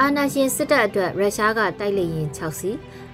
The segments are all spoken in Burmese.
အာနာရှင်စစ်တပ်အတွက်ရုရှားကတိုက်လေရင်6စီ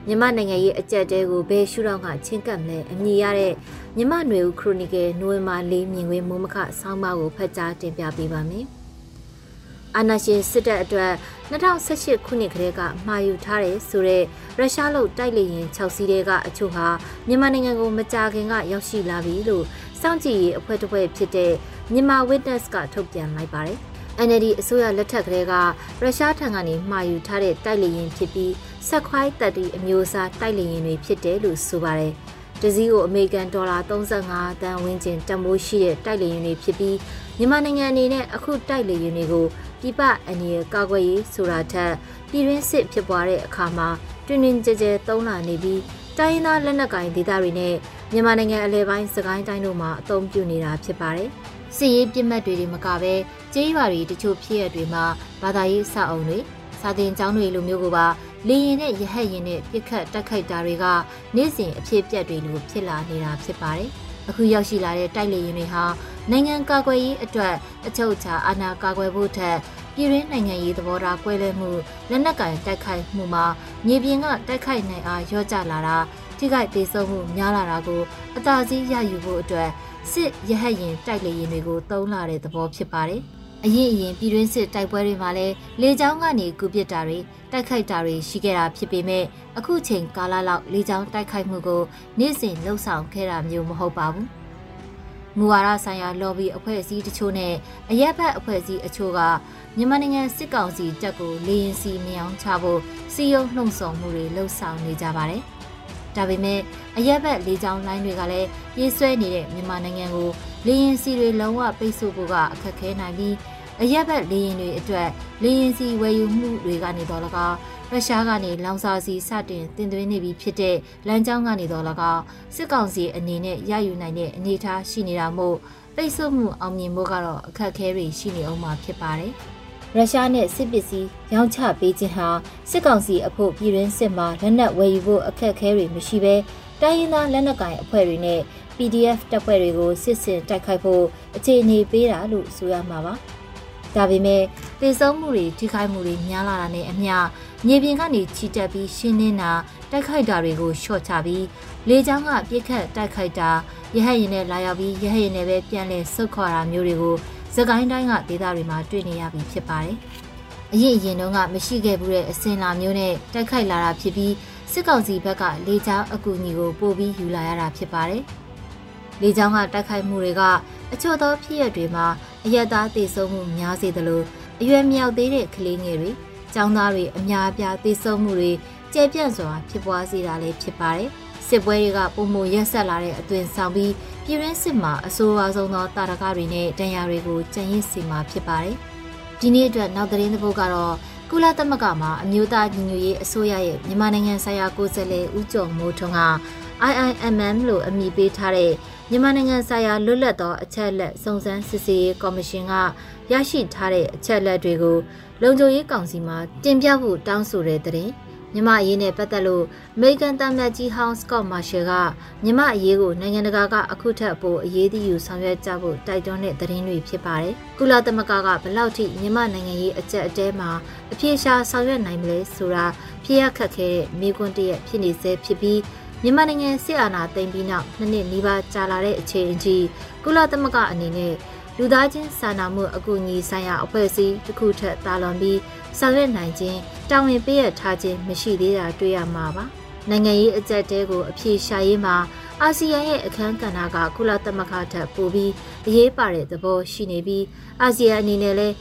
မြမနိုင်ငံရေးအကြက်တဲကိုဘယ်ရှုထောင့်ကချင်းကပ်မလဲအမည်ရတဲ့မြမနွေဦးခရိုနီကယ်နိုဝင်ဘာ၄မြင်ကွင်းမိုးမခဆောင်းပါးကိုဖတ်ကြားတင်ပြပေးပါမယ်။အာနာရှင်စစ်တပ်အတွက်2018ခုနှစ်ကတည်းကမှာယူထားတဲ့ဆိုတဲ့ရုရှားလို့တိုက်လေရင်6စီးတဲကအချို့ဟာမြန်မာနိုင်ငံကိုမကြာခင်ကရောက်ရှိလာပြီလို့စောင့်ကြည့်ရေးအဖွဲ့တစ်ဖွဲ့ဖြစ်တဲ့မြန်မာ Witness ကထုတ်ပြန်လိုက်ပါတယ်။ NLD အစိုးရလက်ထက်ကလေးကရုရှားထံကနေမှာယူထားတဲ့တိုက်လေရင်ဖြစ်ပြီးဆက်ခွိုင်းတက်တီအမျိုးအစားတိုက်လေရင်တွေဖြစ်တယ်လို့ဆိုပါတယ်။တစည်းကိုအမေရိကန်ဒေါ်လာ35တန်ဝန်းကျင်တန်ဖိုးရှိတဲ့တိုက်လေရင်တွေဖြစ်ပြီးမြန်မာနိုင်ငံအနေနဲ့အခုတိုက်လေရင်တွေကိုပြပအန်ရီကာကွယ်ရေးဆိုတာထက်ပြည်တွင်းစစ်ဖြစ်ပွားတဲ့အခါမှာတွင်တွင်ကြဲကြဲသုံးလာနေပြီးတိုင်းရင်းသားလက်နက်ကိုင်ဒေသတွေနဲ့မြန်မာနိုင်ငံအလဲပိုင်းစကိုင်းတိုင်းတို့မှာအသုံးပြုနေတာဖြစ်ပါတယ်။ စစ်ရေးပြစ်မှတ်တွေတွေမကဘဲကျေးရွာတွေတချို့ဖြစ်ရတွေမှာဘာသာရေးစာအုံတွေစာသင်ကျောင်းတွေလိုမျိုးကိုပါလေရင်နဲ့ရဟတ်ရင်နဲ့ပြစ်ခတ်တက်ခိုက်တာတွေကနေ့စဉ်အဖြစ်ပြက်တွေလိုဖြစ်လာနေတာဖြစ်ပါတယ်။အခုရောက်ရှိလာတဲ့တိုက်လေရင်တွေဟာနိုင်ငံကာကွယ်ရေးအတွက်အချုပ်အခြာအာဏာကာကွယ်ဖို့ထက်ပြည်ရင်းနိုင်ငံရေးသဘောထားကွဲလွဲမှုလက်နက်ကင်တိုက်ခိုက်မှုမှာမြေပြင်ကတိုက်ခိုက်နိုင်အားရော့ကျလာတာ ထိခိုက်ဒေဆုံးမှုများလာတာကိုအသာစီးရယူဖို့အတွက်စစ်ရဟတ်ရင်တိုက်လေရင်တွေကိုတုံးလာတဲ့သဘောဖြစ်ပါတယ်။အရင်အရင်ပြည်တွင်းစစ်တိုက်ပွဲတွေမှာလည်းလေကြောင်းကနေကူပစ်တာတွေတိုက်ခိုက်တာတွေရှိခဲ့တာဖြစ်ပေမဲ့အခုချိန်ကာလလောက်လေကြောင်းတိုက်ခိုက်မှုကိုနေ့စဉ်လှုပ်ဆောင်ခဲ့တာမျိုးမဟုတ်ပါဘူး။မူဝါဒဆိုင်ရာ lobby အဖွဲ့အစည်းတချို့နဲ့အရက်ဘတ်အဖွဲ့အစည်းအချို့ကမြန်မာနိုင်ငံစစ်ကောင်စီတပ်ကိုလေရင်စီမြောင်းချဖို့စီယုံနှုံဆော်မှုတွေလှုပ်ဆောင်နေကြပါတယ်။ ဒါပေမဲ့အရက်ဘတ်လေကြောင်းလိုင်းတွေကလည်းပြေးဆွဲနေတဲ့မြန်မာနိုင်ငံကိုလေရင်စီတွေလုံးဝပိတ်ဆို့ဖို့ကအခက်ခဲနိုင်ပြီးအရက်ဘတ်လေရင်တွေအတွက်လေရင်စီဝယ်ယူမှုတွေကနေတော့လကားရုရှားကနေလောင်စာစီစတင်တင်သွင်းနေပြီဖြစ်တဲ့လမ်းကြောင်းကနေတော့လကားစစ်ကောင်စီအနေနဲ့ရယူနိုင်တဲ့အနေအထားရှိနေတာမို့ပိတ်ဆို့မှုအောင်မြင်ဖို့ကတော့အခက်အခဲတွေရှိနေအောင်မှာဖြစ်ပါတယ်။ ရုရှားနဲ့စစ်ပစ္စည်းရောင်းချပေးခြင်းဟာစစ်ကောင်စီအဖို့ပြည်ရင်းစစ်မှာလက်နက်ဝယ်ယူဖို့အခက်အခဲတွေမရှိဘဲတိုင်းရင်းသားလက်နက်ကိုင်အဖွဲ့တွေနဲ့ PDF တပ်ဖွဲ့တွေကိုစစ်စင်တိုက်ခိုက်ဖို့အခြေအနေပေးတာလို့ဆိုရမှာပါ။ဒါပေမဲ့တည်ဆုံမှုတွေထိခိုက်မှုတွေများလာတာနဲ့အမျှမြေပြင်ကနေချီတက်ပြီးရှင်းနေတာတိုက်ခိုက်တာတွေကိုရှော့ချပြီးလေကြောင်းကပြစ်ခတ်တိုက်ခိုက်တာရဟရင်နဲ့လာရောက်ပြီးရဟရင်နဲ့ပဲပြန်လဲဆုတ်ခွာတာမျိုးတွေကို စကိုင်းတိုင်းကဒေသတွေမှာတွေ့နေရပြီဖြစ်ပါတယ်။အရင်အရင်တုန်းကမရှိခဲ့ဘူးတဲ့အစင်လာမျိုးနဲ့တိုက်ခိုက်လာတာဖြစ်ပြီးစစ်ကောင်စီဘက်ကလေကြောင်းအကူအညီကိုပို့ပြီးယူလာရတာဖြစ်ပါတယ်။လေကြောင်းကတိုက်ခိုက်မှုတွေကအချို့သောဖြစ်ရပ်တွေမှာအယက်သားတည်ဆုံမှုများစေသလိုအရွယ်မြောက်သေးတဲ့ကလေးငယ်တွေကျောင်းသားတွေအများအပြားသေဆုံးမှုတွေကျဲပြန့်စွာဖြစ်ပွားစေတာလည်းဖြစ်ပါတယ်။စစ်ပွဲတွေကပုံမရက်ဆက်လာတဲ့အသွင်ဆောင်ပြီး ပြည်ရင်းစစ်မှာအဆိုးအဆုံးသောတာရကတွေနဲ့တန်ရာတွေကိုကြံရစ်စီမှာဖြစ်ပါတယ်။ဒီနေ့အတွက်နောက်သတင်းတစ်ပုဒ်ကတော့ကုလသမဂ္ဂမှာအမျိုးသားညီညွတ်ရေးအစိုးရရဲ့မြန်မာနိုင်ငံဆိုင်ရာကိုယ်စားလှယ်ဦးကျော်မိုးထွန်းက IIMM လို့အမည်ပေးထားတဲ့မြန်မာနိုင်ငံဆိုင်ရာလွတ်လပ်သောအချက်အလက်စုံစမ်းစစ်ဆေးရေးကော်မရှင်ကရရှိထားတဲ့အချက်အလက်တွေကိုလုံခြုံရေးကောင်စီမှာတင်ပြဖို့တောင်းဆိုတဲ့တဲ့ မြမအရေးနဲ့ပတ်သက်လို့အမေရိကန်တမန်ကြီးဟောင်းစကော့မာရှယ်ကမြမအရေးကိုနိုင်ငံတကာကအခုထက်ပိုအရေးတယူဆောင်ရွက်ကြဖို့တိုက်တွန်းတဲ့သတင်းတွေဖြစ်ပါတယ်။ကုလသမဂ္ဂကဘလောက်ထိမြမနိုင်ငံရေးအကြက်အတဲမှာအပြေရှားဆောင်ရွက်နိုင်မလဲဆိုတာဖြစ်ရခက်ခဲတဲ့မိကွန်းတရက်ဖြစ်နေစေဖြစ်ပြီးမြန်မာနိုင်ငံစစ်အာဏာသိမ်းပြီးနောက်နှစ်နှစ်နီးပါးကြာလာတဲ့အချိန်အထိကုလသမဂ္ဂအနေနဲ့ လူသားချင်းစာနာမှုအကူအညီဆိုင်ရာအဖွဲ့အစည်းတစ်ခုထက်တာလွန်ပြီးဆောင်ရွက်နိုင်ခြင်းတာဝန်ပေးရထားခြင်းမရှိသေးတာတွေ့ရမှာပါနိုင်ငံရေးအကြက်တဲကိုအပြေရှာရေးမှာအာဆီယံရဲ့အခန်းကဏ္ဍကကုလသမဂ္ဂထက်ပိုပြီးအရေးပါတဲ့သဘောရှိနေပြီးအာဆီယံအနေနဲ့လည်း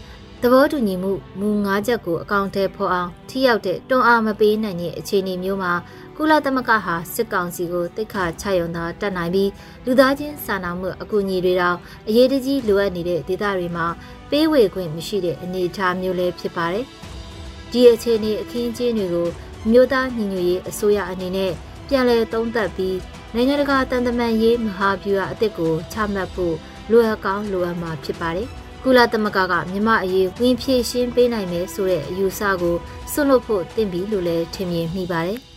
သဘောတူညီမှုမူ၅ချက်ကိုအကောင့်ထဲဖော်အောင်ထိရောက်တဲ့တွန်းအားမပေးနိုင်တဲ့အခြေအနေမျိုးမှာကုလသမဂ္ဂဟာစစ်ကောင်စီကိုတိတ်ခါချရုံသာတက်နိုင်ပြီးလူသားချင်းစာနာမှုအကူအညီတွေတောင်အရေးတကြီးလိုအပ်နေတဲ့ဒေသတွေမှာပေးဝေခွင့်မရှိတဲ့အနေအထားမျိုးလည်းဖြစ်ပါတယ်။ဒီအခြေအနေအခင်းကျင်းတွေကိုမြို့သားညီညွတ်ရေးအစိုးရအနေနဲ့ပြန်လည်သုံးသပ်ပြီးနိုင်ငံတကာတန်တမန်ရေးမဟာဗျူဟာအသစ်ကိုချမှတ်ဖို့လိုအပ်ကောင်းလိုအပ်မှာဖြစ်ပါတယ်။ ကုလသမဂ္ဂကမြမအရေးဝင်ဖြည့်ရှင်းပေးနိုင်မယ်ဆိုတဲ့အယူဆကိုဆွလွတ်ဖို့တင့်ပြီလို့လည်းထင်မြင်မိပါတယ်။